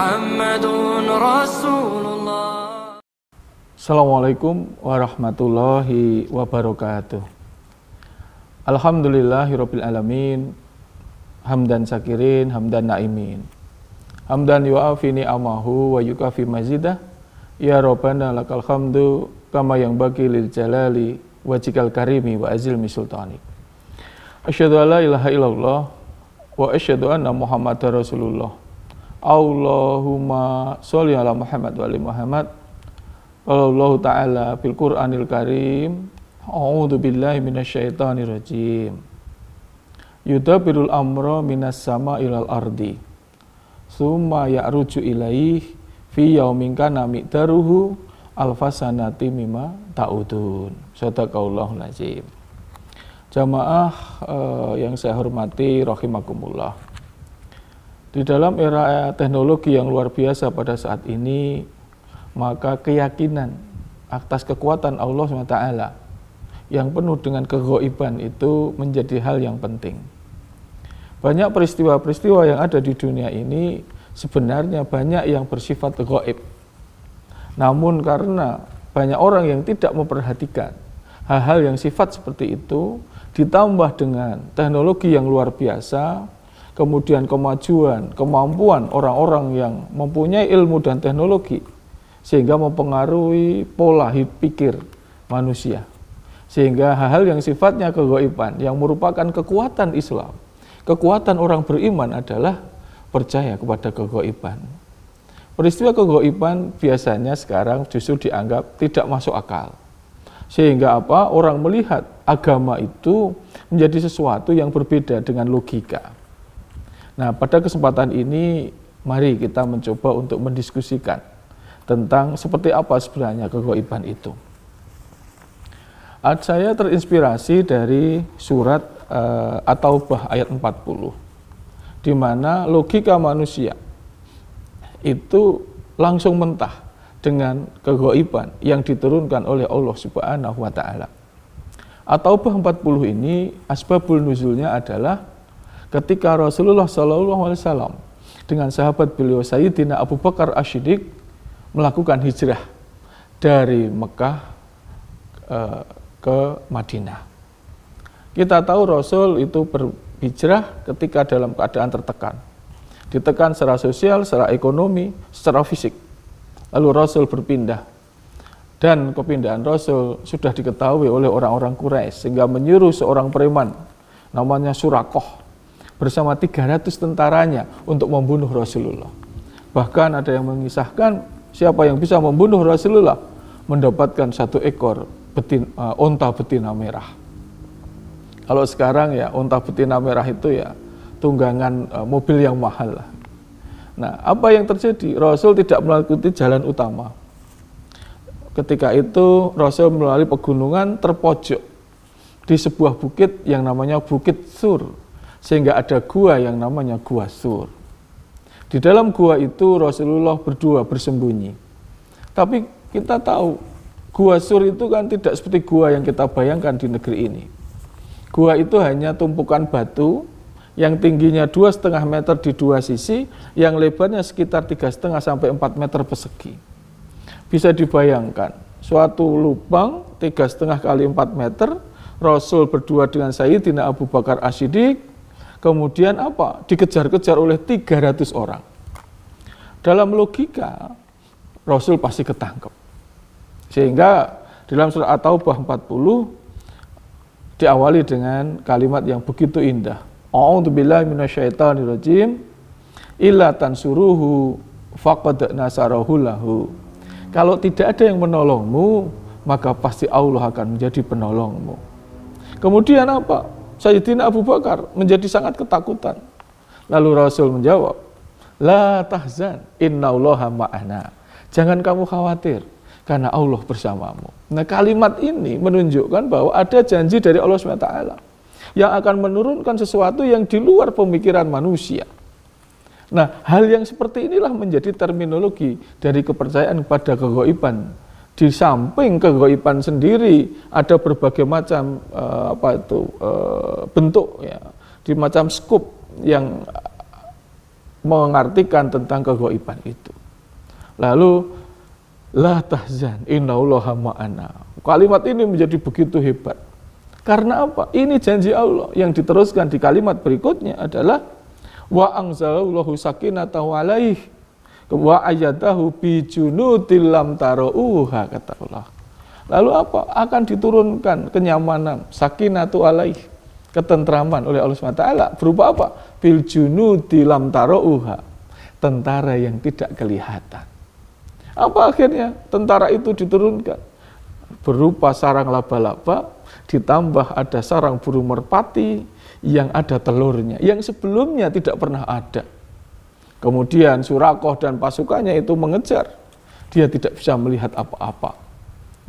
Muhammadun Rasulullah. Assalamualaikum warahmatullahi wabarakatuh. Alhamdulillahirabbil alamin hamdan sakirin hamdan naimin. Hamdan yu'afini amahu wa yukafi mazidah. Ya rabbana lakal hamdu kama yang bagi lil jalali wajikal karimi wa azil misultanik Asyadu ala ilaha illallah wa asyhadu anna muhammad rasulullah. Allahumma sholli ala Muhammad wa ali Muhammad. Allah Ta'ala fil Qur'anil Karim. A'udhu billahi minasyaitonir rajim. Yudabirul amra minas sama ilal ardi. Summa ya'ruju ilaih Fi yaumin kana miqdaruhu Alfasanati mima ta'udun. Sadaqallahul azim. Jamaah eh, yang saya hormati rahimakumullah Di dalam era teknologi yang luar biasa pada saat ini maka keyakinan atas kekuatan Allah SWT yang penuh dengan kegoiban itu menjadi hal yang penting. Banyak peristiwa-peristiwa yang ada di dunia ini sebenarnya banyak yang bersifat goib. Namun karena banyak orang yang tidak memperhatikan hal-hal yang sifat seperti itu, ditambah dengan teknologi yang luar biasa, kemudian kemajuan, kemampuan orang-orang yang mempunyai ilmu dan teknologi, sehingga mempengaruhi pola pikir manusia. Sehingga hal-hal yang sifatnya kegoiban, yang merupakan kekuatan Islam, kekuatan orang beriman adalah percaya kepada kegoiban. Peristiwa kegoiban biasanya sekarang justru dianggap tidak masuk akal. Sehingga apa? Orang melihat agama itu menjadi sesuatu yang berbeda dengan logika. Nah, pada kesempatan ini mari kita mencoba untuk mendiskusikan tentang seperti apa sebenarnya kegoiban itu. Saya terinspirasi dari surat uh, At-Taubah ayat 40 di mana logika manusia itu langsung mentah dengan kegoiban yang diturunkan oleh Allah Subhanahu wa taala. At-Taubah 40 ini asbabul nuzulnya adalah ketika Rasulullah Shallallahu alaihi wasallam dengan sahabat beliau Sayyidina Abu Bakar Ashidik melakukan hijrah dari Mekah uh, ke Madinah. Kita tahu Rasul itu berhijrah ketika dalam keadaan tertekan. Ditekan secara sosial, secara ekonomi, secara fisik. Lalu Rasul berpindah. Dan kepindahan Rasul sudah diketahui oleh orang-orang Quraisy sehingga menyuruh seorang preman namanya Surakoh bersama 300 tentaranya untuk membunuh Rasulullah. Bahkan ada yang mengisahkan Siapa yang bisa membunuh Rasulullah mendapatkan satu ekor betin, uh, onta betina merah. Kalau sekarang ya onta betina merah itu ya tunggangan uh, mobil yang mahal lah. Nah, apa yang terjadi? Rasul tidak melalui jalan utama. Ketika itu Rasul melalui pegunungan terpojok di sebuah bukit yang namanya Bukit Sur, sehingga ada gua yang namanya Gua Sur. Di dalam gua itu Rasulullah berdua bersembunyi. Tapi kita tahu gua sur itu kan tidak seperti gua yang kita bayangkan di negeri ini. Gua itu hanya tumpukan batu yang tingginya dua setengah meter di dua sisi, yang lebarnya sekitar tiga setengah sampai 4 meter persegi. Bisa dibayangkan, suatu lubang tiga setengah kali 4 meter, Rasul berdua dengan Sayyidina Abu Bakar Asyidik, Kemudian apa? Dikejar-kejar oleh 300 orang. Dalam logika, Rasul pasti ketangkep. Sehingga dalam surat At-Taubah 40 diawali dengan kalimat yang begitu indah. A'udzubillahi minasyaitonirrajim. Illa tansuruhu faqad nasarahu lahu. Kalau tidak ada yang menolongmu, maka pasti Allah akan menjadi penolongmu. Kemudian apa? Sayyidina Abu Bakar menjadi sangat ketakutan. Lalu Rasul menjawab, La tahzan, innallaha ma'ana. Jangan kamu khawatir, karena Allah bersamamu. Nah kalimat ini menunjukkan bahwa ada janji dari Allah SWT yang akan menurunkan sesuatu yang di luar pemikiran manusia. Nah, hal yang seperti inilah menjadi terminologi dari kepercayaan pada kegoiban di samping kegoiban sendiri ada berbagai macam uh, apa itu uh, bentuk ya di macam skup yang mengartikan tentang kegoiban itu. Lalu la tahzan innallaha ma'ana. Kalimat ini menjadi begitu hebat. Karena apa? Ini janji Allah yang diteruskan di kalimat berikutnya adalah wa anzalallahu sakinatahu alaih wa ayatahu bi junudil lam kata Allah. Lalu apa? Akan diturunkan kenyamanan, sakinatu alaih, ketentraman oleh Allah SWT. Berupa apa? Bil junudi lam tarauha. Tentara yang tidak kelihatan. Apa akhirnya? Tentara itu diturunkan. Berupa sarang laba-laba, ditambah ada sarang burung merpati yang ada telurnya. Yang sebelumnya tidak pernah ada. Kemudian Surakoh dan pasukannya itu mengejar. Dia tidak bisa melihat apa-apa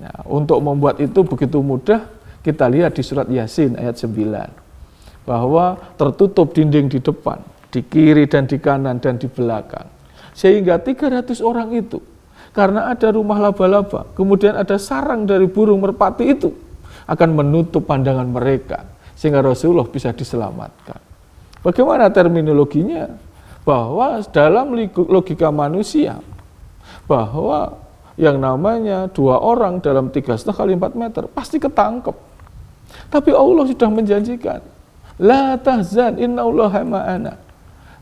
Nah, untuk membuat itu begitu mudah, kita lihat di surat Yasin ayat 9. Bahwa tertutup dinding di depan, di kiri dan di kanan dan di belakang. Sehingga 300 orang itu, karena ada rumah laba-laba, kemudian ada sarang dari burung merpati itu, akan menutup pandangan mereka. Sehingga Rasulullah bisa diselamatkan. Bagaimana terminologinya? Bahwa dalam logika manusia, bahwa yang namanya dua orang dalam tiga setengah kali empat meter pasti ketangkep. Tapi Allah sudah menjanjikan, la tahzan inna Allah ma'ana.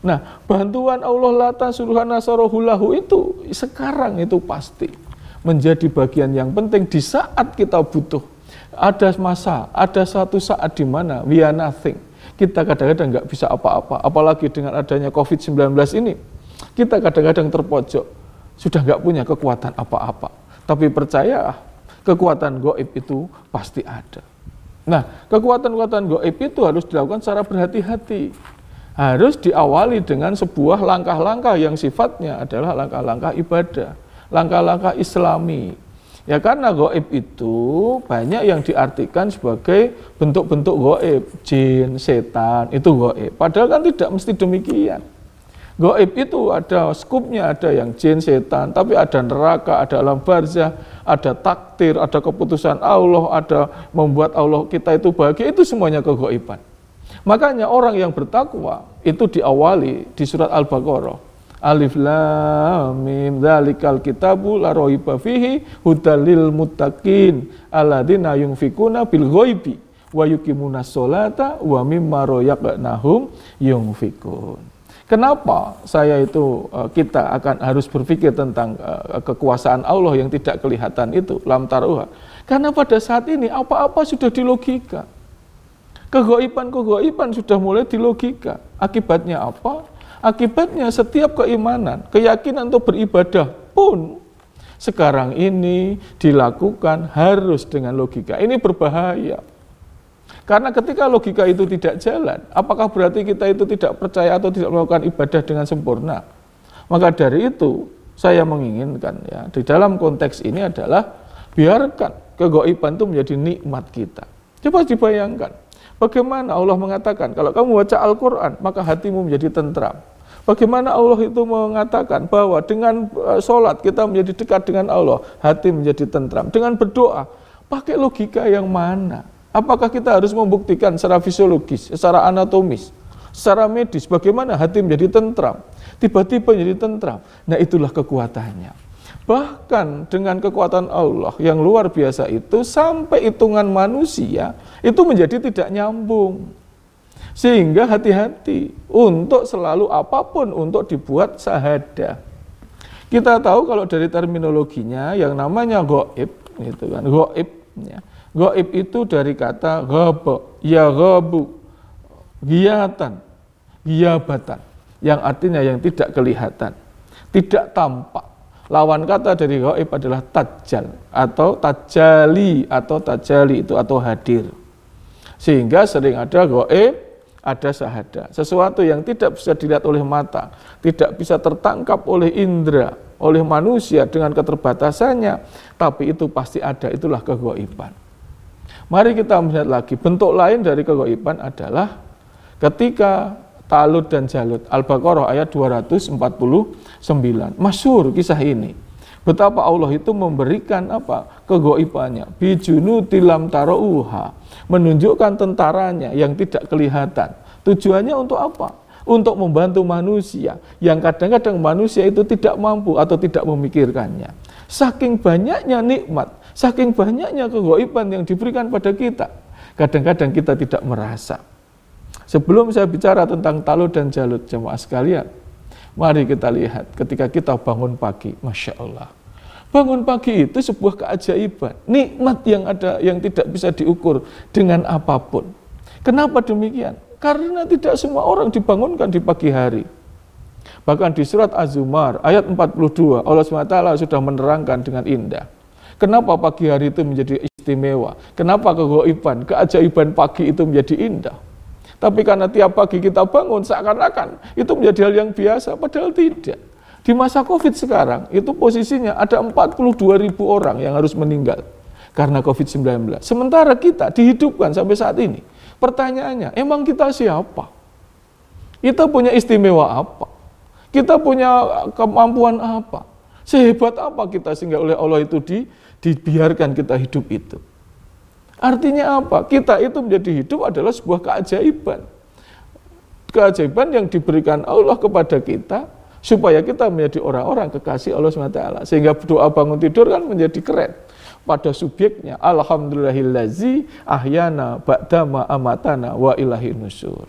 Nah, bantuan Allah la tahsuruhana lahu itu sekarang itu pasti menjadi bagian yang penting di saat kita butuh. Ada masa, ada satu saat di mana we are nothing. Kita kadang-kadang nggak bisa apa-apa, apalagi dengan adanya COVID-19 ini. Kita kadang-kadang terpojok sudah nggak punya kekuatan apa-apa. Tapi percaya kekuatan goib itu pasti ada. Nah, kekuatan-kekuatan goib itu harus dilakukan secara berhati-hati. Harus diawali dengan sebuah langkah-langkah yang sifatnya adalah langkah-langkah ibadah, langkah-langkah islami. Ya karena goib itu banyak yang diartikan sebagai bentuk-bentuk goib, jin, setan, itu goib. Padahal kan tidak mesti demikian. Goib itu ada skupnya, ada yang jin, setan, tapi ada neraka, ada alam barzah, ada takdir, ada keputusan Allah, ada membuat Allah kita itu bahagia, itu semuanya kegoiban. Makanya orang yang bertakwa itu diawali di surat Al-Baqarah. Alif lam mim dzalikal kitabu la raiba fihi hudalil muttaqin alladzina yunfikuna bil ghaibi wa yuqimuna sholata wa mimma razaqnahum yunfikun. Kenapa saya itu eh, kita akan harus berpikir tentang eh, kekuasaan Allah yang tidak kelihatan itu lam taruha? Karena pada saat ini apa-apa sudah dilogika. Kegoiban-kegoiban sudah mulai dilogika. Akibatnya apa? Akibatnya setiap keimanan, keyakinan untuk beribadah pun sekarang ini dilakukan harus dengan logika. Ini berbahaya. Karena ketika logika itu tidak jalan, apakah berarti kita itu tidak percaya atau tidak melakukan ibadah dengan sempurna? Maka dari itu saya menginginkan ya di dalam konteks ini adalah biarkan kegoiban itu menjadi nikmat kita. Coba dibayangkan, bagaimana Allah mengatakan kalau kamu baca Al-Quran maka hatimu menjadi tentram. Bagaimana Allah itu mengatakan bahwa dengan eh, sholat kita menjadi dekat dengan Allah, hati menjadi tentram. Dengan berdoa, pakai logika yang mana? Apakah kita harus membuktikan secara fisiologis, secara anatomis, secara medis, bagaimana hati menjadi tentram, tiba-tiba menjadi tentram. Nah itulah kekuatannya. Bahkan dengan kekuatan Allah yang luar biasa itu, sampai hitungan manusia itu menjadi tidak nyambung. Sehingga hati-hati untuk selalu apa pun untuk dibuat sahada. Kita tahu kalau dari terminologinya yang namanya goib, gitu kan, goib, ya, Goib itu dari kata gobo, ya gobu, giatan, giabatan, yang artinya yang tidak kelihatan, tidak tampak. Lawan kata dari goib adalah tajal atau tajali atau tajali itu atau hadir. Sehingga sering ada goib, ada sahada. Sesuatu yang tidak bisa dilihat oleh mata, tidak bisa tertangkap oleh indera, oleh manusia dengan keterbatasannya, tapi itu pasti ada, itulah kegoiban. Mari kita melihat lagi bentuk lain dari kegoiban adalah ketika Talut dan Jalut Al-Baqarah ayat 249 masyur kisah ini betapa Allah itu memberikan apa? Kegoibannya. Bijunu tilam tarouha menunjukkan tentaranya yang tidak kelihatan. Tujuannya untuk apa? Untuk membantu manusia yang kadang-kadang manusia itu tidak mampu atau tidak memikirkannya. Saking banyaknya nikmat, saking banyaknya kegoiban yang diberikan pada kita, kadang-kadang kita tidak merasa. Sebelum saya bicara tentang Talut dan Jalut jemaah sekalian, mari kita lihat ketika kita bangun pagi, Masya Allah. Bangun pagi itu sebuah keajaiban, nikmat yang ada yang tidak bisa diukur dengan apa pun. Kenapa demikian? Karena tidak semua orang dibangunkan di pagi hari. Bahkan di surat Az-Zumar ayat 42 Allah SWT sudah menerangkan dengan indah. Kenapa pagi hari itu menjadi istimewa? Kenapa kegoiban, keajaiban pagi itu menjadi indah? Tapi karena tiap pagi kita bangun seakan-akan itu menjadi hal yang biasa, padahal tidak. Di masa COVID sekarang itu posisinya ada 42 ribu orang yang harus meninggal karena COVID-19. Sementara kita dihidupkan sampai saat ini. Pertanyaannya, emang kita siapa? Kita punya istimewa apa? Kita punya kemampuan apa? Sehebat apa kita sehingga oleh Allah itu di, dibiarkan kita hidup itu? Artinya apa? Kita itu menjadi hidup adalah sebuah keajaiban. Keajaiban yang diberikan Allah kepada kita supaya kita menjadi orang-orang kekasih Allah SWT. Sehingga doa bangun tidur kan menjadi keren pada subjeknya. Alhamdulillahillazi ahyana ba'dama amatana wa ilahi nusur.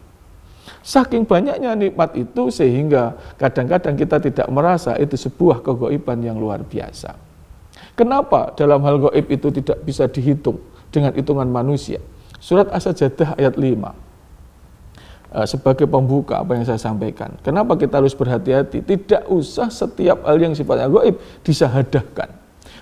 Saking banyaknya nikmat itu sehingga kadang-kadang kita tidak merasa itu sebuah kegoiban yang luar biasa. Kenapa dalam hal goib itu tidak bisa dihitung? Dengan hitungan manusia. Surat As-Sajdah ayat 5 eh, sebagai pembuka apa yang saya sampaikan. Kenapa kita harus berhati-hati? Tidak usah setiap hal yang sifatnya gaib disahadahkan.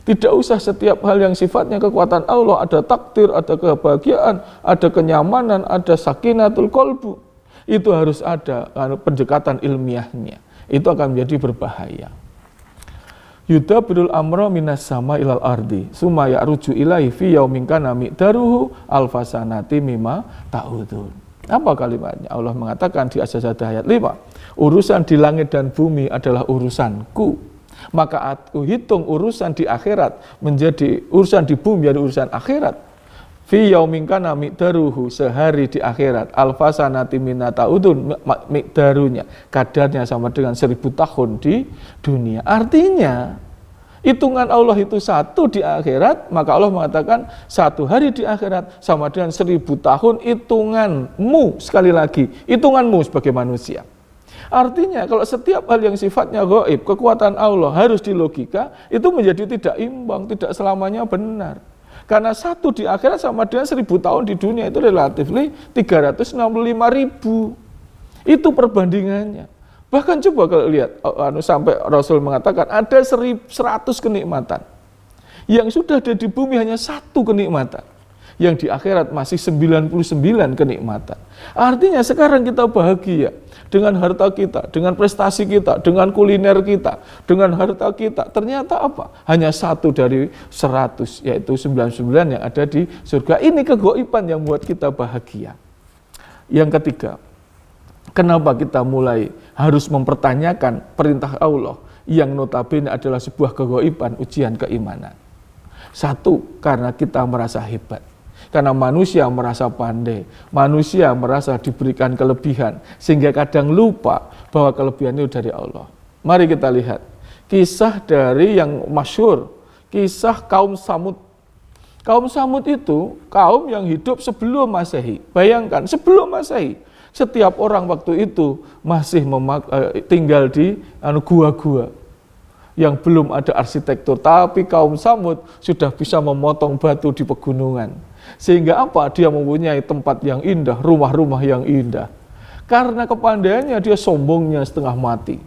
Tidak usah setiap hal yang sifatnya kekuatan Allah, ada takdir, ada kebahagiaan, ada kenyamanan, ada sakinatul kolbu. Itu harus ada anu, pendekatan ilmiahnya. Itu akan menjadi berbahaya. Yuda birul amro minas sama ilal ardi sumaya ruju ilai fi yaumin kana miqdaruhu alfasanati mima ta'udun. Apa kalimatnya? Allah mengatakan di As-Sajdah ayat 5, urusan di langit dan bumi adalah urusanku. Maka aku hitung urusan di akhirat menjadi urusan di bumi menjadi urusan akhirat fi yaumin kana miqdaruhu sehari di akhirat. Alfasanati minata udun miqdarunya kadarnya sama dengan seribu tahun di dunia. Artinya hitungan Allah itu satu di akhirat maka Allah mengatakan satu hari di akhirat sama dengan seribu tahun hitunganmu. Sekali lagi hitunganmu sebagai manusia. Artinya kalau setiap hal yang sifatnya gaib, kekuatan Allah harus dilogika, itu menjadi tidak imbang, tidak selamanya benar. Karena satu di akhirat sama dengan seribu tahun di dunia itu relatif 365 ribu. Itu perbandingannya. Bahkan coba kalau lihat, anu, sampai Rasul mengatakan ada seratus kenikmatan. Yang sudah ada di bumi hanya satu kenikmatan yang di akhirat masih 99 kenikmatan. Artinya sekarang kita bahagia dengan harta kita, dengan prestasi kita, dengan kuliner kita, dengan harta kita. Ternyata apa? Hanya satu dari 100 yaitu 99 yang ada di surga. Ini kegoiban yang membuat kita bahagia. Yang ketiga, kenapa kita mulai harus mempertanyakan perintah Allah yang notabene adalah sebuah kegoiban ujian keimanan. Satu, karena kita merasa hebat. Karena manusia merasa pandai, manusia merasa diberikan kelebihan, sehingga kadang lupa bahwa kelebihan itu dari Allah. Mari kita lihat kisah dari yang masyur, kisah kaum Samud. Kaum Samud itu kaum yang hidup sebelum Masehi. Bayangkan, sebelum Masehi, setiap orang waktu itu masih eh, tinggal di anu, gua-gua yang belum ada arsitektur, tapi kaum Samud sudah bisa memotong batu di pegunungan sehingga apa? Dia mempunyai tempat yang indah, rumah-rumah yang indah. Karena kepandaiannya dia sombongnya setengah mati.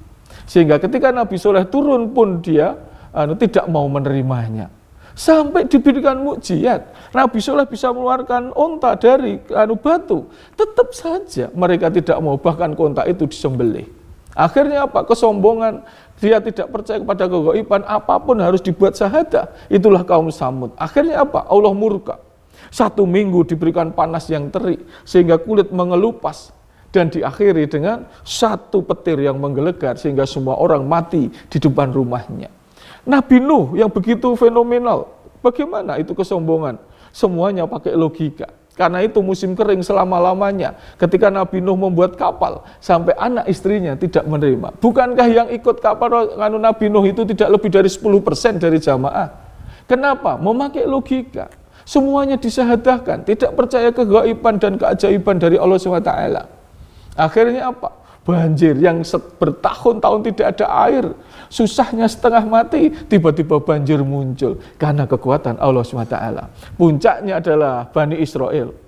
Sehingga ketika Nabi Soleh turun pun dia anu, tidak mau menerimanya. Sampai diberikan mukjizat. Nabi Soleh bisa mengeluarkan onta dari anu batu. Tetap saja mereka tidak mau bahkan kontak itu disembelih. Akhirnya apa? Kesombongan. Dia tidak percaya kepada kegoiban. Apa pun harus dibuat sahada. Itulah kaum Samud. Akhirnya apa? Allah murka. Satu minggu diberikan panas yang terik sehingga kulit mengelupas dan diakhiri dengan satu petir yang menggelegar sehingga semua orang mati di depan rumahnya. Nabi Nuh yang begitu fenomenal, bagaimana itu kesombongan? Semuanya pakai logika. Karena itu musim kering selama-lamanya. Ketika Nabi Nuh membuat kapal, sampai anak istrinya tidak menerima. Bukankah yang ikut kapal Nabi Nuh itu tidak lebih dari 10% dari jamaah? Kenapa? Memakai logika. Semuanya disahadahkan, tidak percaya kegaiban dan keajaiban dari Allah SWT. Akhirnya apa? Banjir yang bertahun-tahun tidak ada air, susahnya setengah mati, tiba-tiba banjir muncul karena kekuatan Allah SWT. Puncaknya adalah Bani Israel.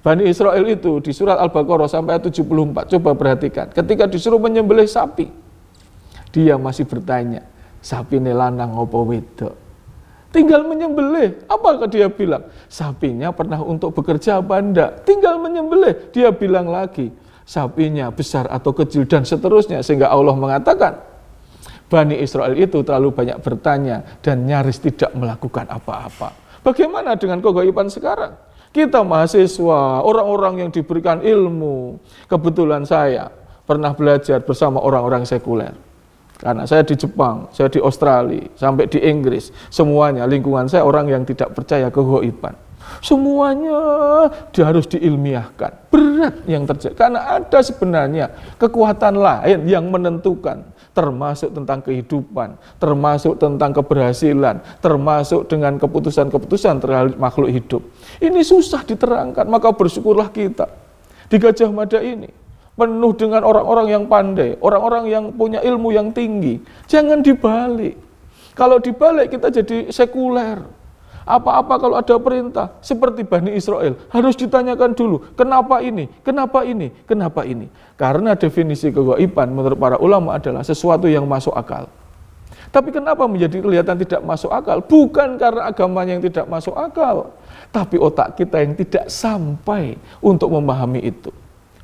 Bani Israel itu di surat Al-Baqarah sampai 74, coba perhatikan. Ketika disuruh menyembelih sapi, dia masih bertanya, sapi ini lanang apa wedok? Tinggal menyembelih. Apakah dia bilang? Sapinya pernah untuk bekerja apa enggak? Tinggal menyembelih. Dia bilang lagi, sapinya besar atau kecil dan seterusnya. Sehingga Allah mengatakan, Bani Israel itu terlalu banyak bertanya dan nyaris tidak melakukan apa-apa. Bagaimana dengan kegaiban sekarang? Kita mahasiswa, orang-orang yang diberikan ilmu. Kebetulan saya pernah belajar bersama orang-orang sekuler karena saya di Jepang, saya di Australia, sampai di Inggris, semuanya lingkungan saya orang yang tidak percaya kegoiban. Semuanya dia harus diilmiahkan. Berat yang terjadi. Karena ada sebenarnya kekuatan lain yang menentukan. Termasuk tentang kehidupan, termasuk tentang keberhasilan, termasuk dengan keputusan-keputusan terhadap makhluk hidup. Ini susah diterangkan, maka bersyukurlah kita di Gajah Mada ini penuh dengan orang-orang yang pandai, orang-orang yang punya ilmu yang tinggi. Jangan dibalik. Kalau dibalik kita jadi sekuler. Apa-apa kalau ada perintah seperti Bani Israel harus ditanyakan dulu, kenapa ini? Kenapa ini? Kenapa ini? Karena definisi kegaiban menurut para ulama adalah sesuatu yang masuk akal. Tapi kenapa menjadi kelihatan tidak masuk akal? Bukan karena agamanya yang tidak masuk akal, tapi otak kita yang tidak sampai untuk memahami itu.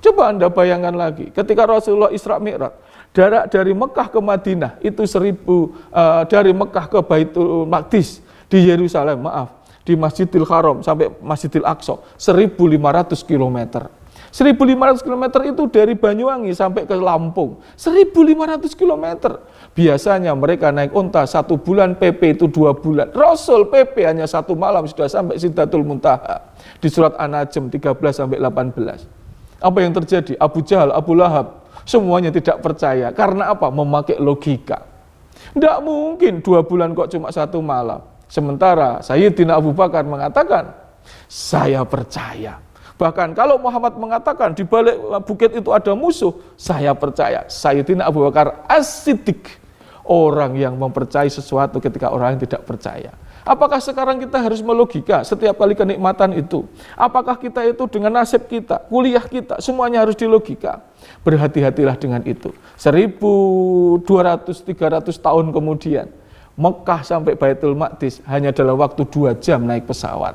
Coba Anda bayangkan lagi, ketika Rasulullah Isra Mi'raj, jarak dari Mekah ke Madinah itu seribu, uh, dari Mekah ke Baitul Maqdis di Yerusalem, maaf, di Masjidil Haram sampai Masjidil Aqsa, 1500 km. 1500 km itu dari Banyuwangi sampai ke Lampung, 1500 km. Biasanya mereka naik unta satu bulan, PP itu dua bulan. Rasul PP hanya satu malam sudah sampai Sidatul Muntaha. Di surat An-Najm 13 sampai 18. Apa yang terjadi? Abu Jahal, Abu Lahab, semuanya tidak percaya. Karena apa? Memakai logika. Tidak mungkin dua bulan kok cuma satu malam. Sementara Sayyidina Abu Bakar mengatakan, saya percaya. Bahkan kalau Muhammad mengatakan di balik bukit itu ada musuh, saya percaya. Sayyidina Abu Bakar asidik. Orang yang mempercayai sesuatu ketika orang yang tidak percaya. Apakah sekarang kita harus melogika setiap kali kenikmatan itu? Apakah kita itu dengan nasib kita, kuliah kita, semuanya harus dilogika? Berhati-hatilah dengan itu. 1200-300 tahun kemudian, Mekah sampai Baitul Maqdis hanya dalam waktu dua jam naik pesawat.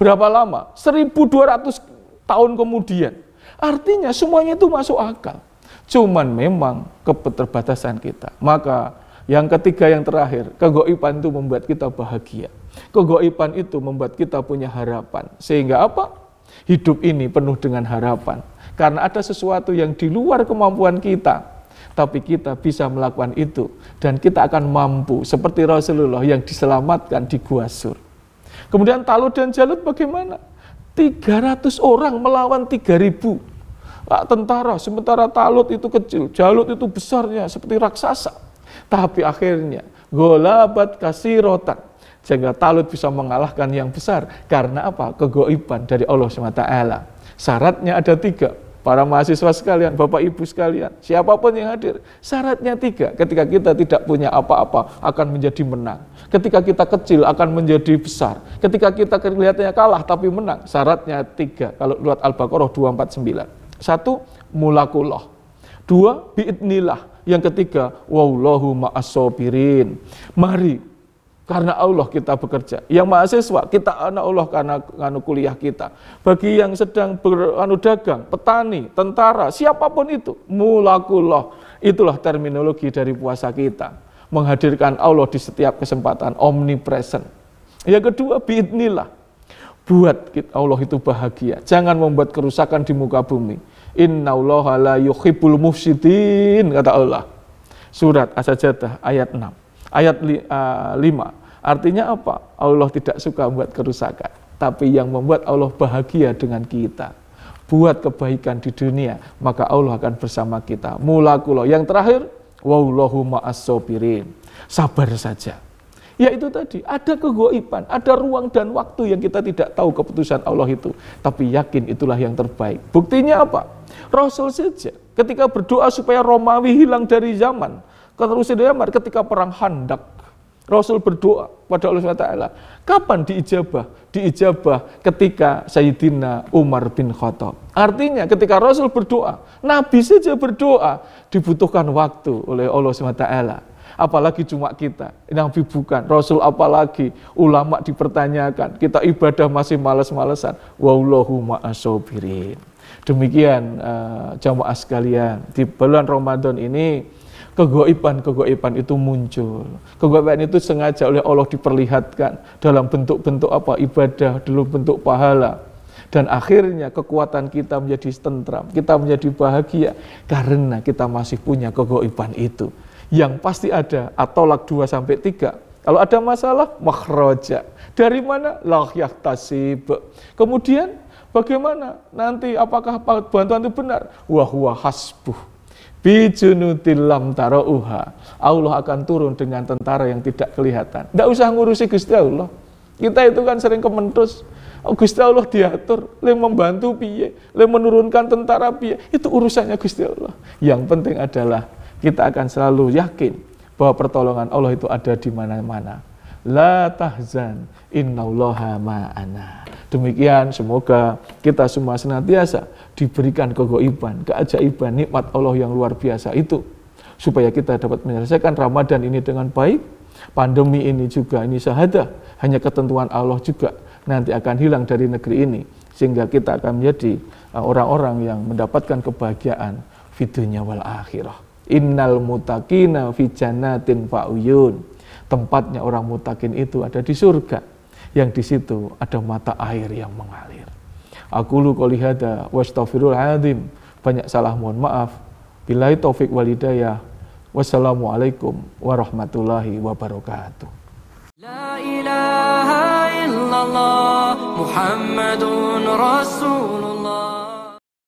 Berapa lama? 1200 tahun kemudian. Artinya semuanya itu masuk akal. Cuman memang keterbatasan kita. Maka yang ketiga yang terakhir, kegoiban itu membuat kita bahagia. Kegoiban itu membuat kita punya harapan. Sehingga apa? Hidup ini penuh dengan harapan. Karena ada sesuatu yang di luar kemampuan kita. Tapi kita bisa melakukan itu. Dan kita akan mampu. Seperti Rasulullah yang diselamatkan di Gua Sur. Kemudian Talut dan Jalut bagaimana? 300 orang melawan 3000 tentara. Sementara Talut itu kecil, Jalut itu besarnya seperti raksasa. Tapi akhirnya golabat rotan sehingga Talut bisa mengalahkan yang besar karena apa? Kegoiban dari Allah SWT. Syaratnya ada tiga. Para mahasiswa sekalian, Bapak Ibu sekalian, siapa pun yang hadir, syaratnya tiga. Ketika kita tidak punya apa-apa, akan menjadi menang. Ketika kita kecil, akan menjadi besar. Ketika kita kelihatannya kalah, tapi menang. Syaratnya tiga. Kalau lihat Al-Baqarah 249. Satu, mulakullah. Dua, biidnillah. Yang ketiga, wallahu ma'asobirin. Mari, karena Allah kita bekerja. Yang mahasiswa, kita anak Allah karena anu kuliah kita. Bagi yang sedang beranu dagang, petani, tentara, siapa pun itu, mulakullah. Itulah terminologi dari puasa kita. Menghadirkan Allah di setiap kesempatan, omnipresent. Yang kedua, biidnillah. Buat Allah itu bahagia. Jangan membuat kerusakan di muka bumi Inna Allah la yuhibbul mufsidin kata Allah. Surat As-Sajdah ayat 6. Ayat li, uh, 5. Artinya apa? Allah tidak suka buat kerusakan. tapi yang membuat Allah bahagia dengan kita. Buat kebaikan di dunia, maka Allah akan bersama kita. Mulakulo. Yang terakhir, wallahu ma'as Sabar saja. Ya itu tadi, ada kegoiban, ada ruang dan waktu yang kita tidak tahu keputusan Allah itu. Tapi yakin itulah yang terbaik. Buktinya apa? Rasul saja ketika berdoa supaya Romawi hilang dari zaman. Zaman ketika perang Handak, Rasul berdoa pada Allah SWT, kapan diijabah? Diijabah ketika Sayyidina Umar bin Khattab. Artinya ketika Rasul berdoa, Nabi saja berdoa, dibutuhkan waktu oleh Allah SWT. Apalagi cuma kita, Nabi bukan, Rasul apalagi, ulama dipertanyakan, kita ibadah masih males-malesan. Wallahu ma'asobirin. Demikian uh, jamaah sekalian, di bulan Ramadan ini kegoiban-kegoiban itu muncul. Kegoiban itu sengaja oleh Allah diperlihatkan dalam bentuk-bentuk apa ibadah, dalam bentuk pahala. Dan akhirnya kekuatan kita menjadi tentram, kita menjadi bahagia karena kita masih punya kegoiban itu. Yang pasti ada, atau lak 2 sampai 3. Kalau ada masalah, makhraja. Dari mana? Lah tasib. Kemudian Bagaimana nanti apakah bantuan itu benar? Wahwa hasbuh. Bijunutilam tarauha. Allah akan turun dengan tentara yang tidak kelihatan. Tidak usah ngurusi Gusti Allah. Kita itu kan sering kementus. Oh, Gusti Allah diatur, le membantu piye, le menurunkan tentara piye. Itu urusannya Gusti Allah. Yang penting adalah kita akan selalu yakin bahwa pertolongan Allah itu ada di mana-mana. La tahzan, innallaha ma'ana. Demikian semoga kita semua senantiasa diberikan kegoiban, keajaiban, nikmat Allah yang luar biasa itu. Supaya kita dapat menyelesaikan Ramadan ini dengan baik, pandemi ini juga ini sahadah, hanya ketentuan Allah juga nanti akan hilang dari negeri ini. Sehingga kita akan menjadi uh, orang-orang yang mendapatkan kebahagiaan fitunya wal akhirah. Innal mutakina fi jannatin fa'uyun. Tempatnya orang mutakin itu ada di surga yang di situ ada mata air yang mengalir. Aku lu kolihada wastafirul. Banyak salah mohon maaf. Bila taufik walidayah. Wassalamualaikum warahmatullahi wabarakatuh. La ilaha illallah Muhammadun Rasulullah